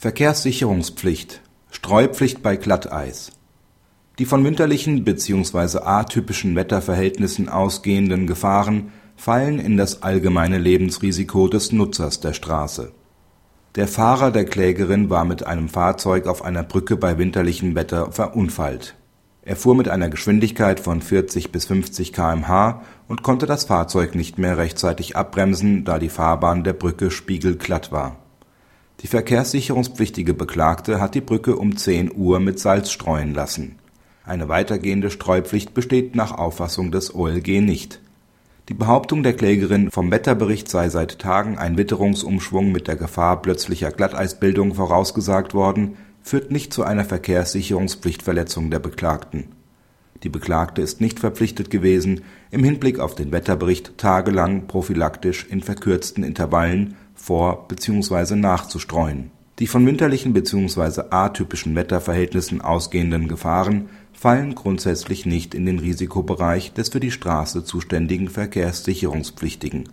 Verkehrssicherungspflicht Streupflicht bei Glatteis Die von winterlichen bzw. atypischen Wetterverhältnissen ausgehenden Gefahren fallen in das allgemeine Lebensrisiko des Nutzers der Straße. Der Fahrer der Klägerin war mit einem Fahrzeug auf einer Brücke bei winterlichem Wetter verunfallt. Er fuhr mit einer Geschwindigkeit von 40 bis 50 km/h und konnte das Fahrzeug nicht mehr rechtzeitig abbremsen, da die Fahrbahn der Brücke spiegelglatt war. Die verkehrssicherungspflichtige Beklagte hat die Brücke um 10 Uhr mit Salz streuen lassen. Eine weitergehende Streupflicht besteht nach Auffassung des OLG nicht. Die Behauptung der Klägerin, vom Wetterbericht sei seit Tagen ein Witterungsumschwung mit der Gefahr plötzlicher Glatteisbildung vorausgesagt worden, führt nicht zu einer Verkehrssicherungspflichtverletzung der Beklagten. Die Beklagte ist nicht verpflichtet gewesen, im Hinblick auf den Wetterbericht tagelang prophylaktisch in verkürzten Intervallen vor bzw. nachzustreuen. Die von winterlichen bzw. atypischen Wetterverhältnissen ausgehenden Gefahren fallen grundsätzlich nicht in den Risikobereich des für die Straße zuständigen Verkehrssicherungspflichtigen.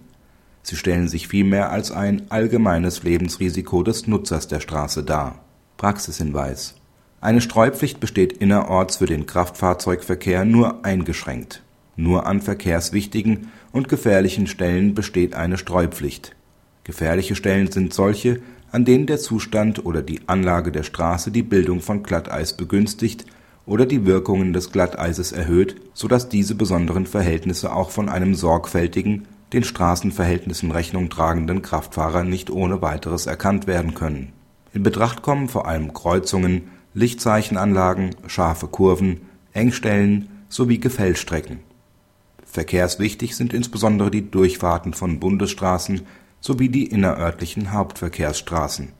Sie stellen sich vielmehr als ein allgemeines Lebensrisiko des Nutzers der Straße dar. Praxishinweis Eine Streupflicht besteht innerorts für den Kraftfahrzeugverkehr nur eingeschränkt. Nur an verkehrswichtigen und gefährlichen Stellen besteht eine Streupflicht. Gefährliche Stellen sind solche, an denen der Zustand oder die Anlage der Straße die Bildung von Glatteis begünstigt oder die Wirkungen des Glatteises erhöht, so dass diese besonderen Verhältnisse auch von einem sorgfältigen, den Straßenverhältnissen Rechnung tragenden Kraftfahrer nicht ohne weiteres erkannt werden können. In Betracht kommen vor allem Kreuzungen, Lichtzeichenanlagen, scharfe Kurven, Engstellen sowie Gefällstrecken. Verkehrswichtig sind insbesondere die Durchfahrten von Bundesstraßen sowie die innerörtlichen Hauptverkehrsstraßen